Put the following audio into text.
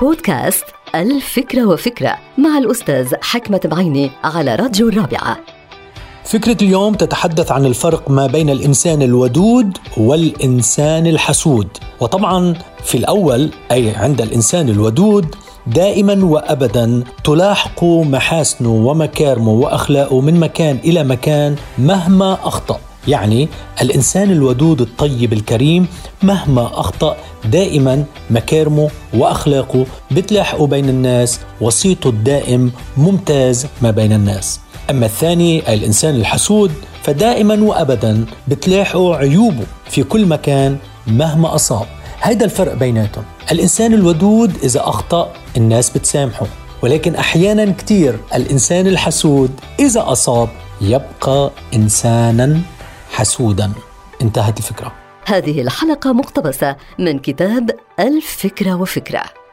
بودكاست الفكرة وفكرة مع الأستاذ حكمة بعيني على راديو الرابعة. فكرة اليوم تتحدث عن الفرق ما بين الإنسان الودود والإنسان الحسود. وطبعا في الأول أي عند الإنسان الودود دائما وابدا تلاحق محاسنه ومكارمه وأخلاقه من مكان إلى مكان مهما أخطأ. يعني الإنسان الودود الطيب الكريم مهما أخطأ دائما مكارمه وأخلاقه بتلاحقه بين الناس وصيته الدائم ممتاز ما بين الناس. أما الثاني أي الإنسان الحسود فدائما وابدا بتلاحقه عيوبه في كل مكان مهما أصاب. هيدا الفرق بيناتهم. الإنسان الودود إذا أخطأ الناس بتسامحه ولكن أحيانا كتير الإنسان الحسود إذا أصاب يبقى إنسانا حسودا. انتهت الفكرة. هذه الحلقة مقتبسة من كتاب الفكرة وفكرة.